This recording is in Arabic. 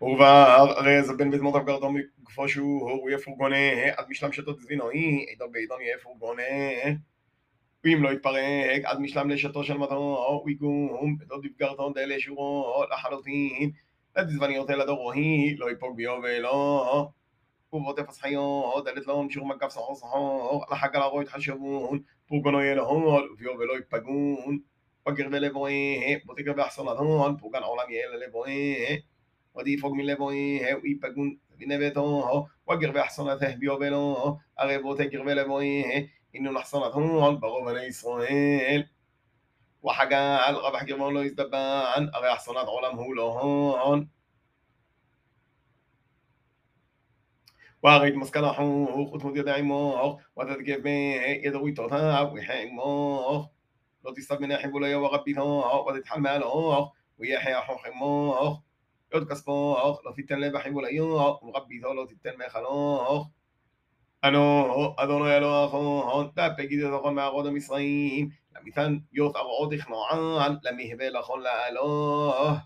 ובה הרי זה בן zabin vid motor gardom שהוא הוא יפור גונה עד משלם שתות זבינו, היא, עידו בעידון יפור גונה ואם לא יתפרק, עד משלם לשתו של מתנו, ויגום, בדוד יפגרתון דלה שורו, לחלוטין, לדזבניות אל הדורו, היא, לא יפוג ביו ולא, ובו תפס חיו דלת לאון, שור מגף סחור סחור, לחג על הרוי יתחשבון, פורגונו יהיה להון, וביו ולא יפגון, בגר ולבוי בו תגר ואחסון לדון, פורגן עולם יהיה ללבואה. ودي فوق من de formidlevões é o ipagun بنباتهم هو وقر بحصنته بيوبلون هو أغيبو تقر بلبوين إنه لحصنتهم هو بغو بني إسرائيل وحقا على ربح قربون لو يزدبان أغي حصنات عالم هو لهون واغيد مسكلحون هو خطمو دي دعيموه وتدقيف بيه يدوي توتاب ويحيموه لو تستب من أحبو ليو وغبيتوه وتتحملوه ويحيا حوخموه Dios hay bolayón, rápido lo titen me jalón. אנו אדוני אלוהיכון, תפקיד זכון מערות המצרים, למיתן יוס ארעות יכנוען, למהבה לכון לאלוה.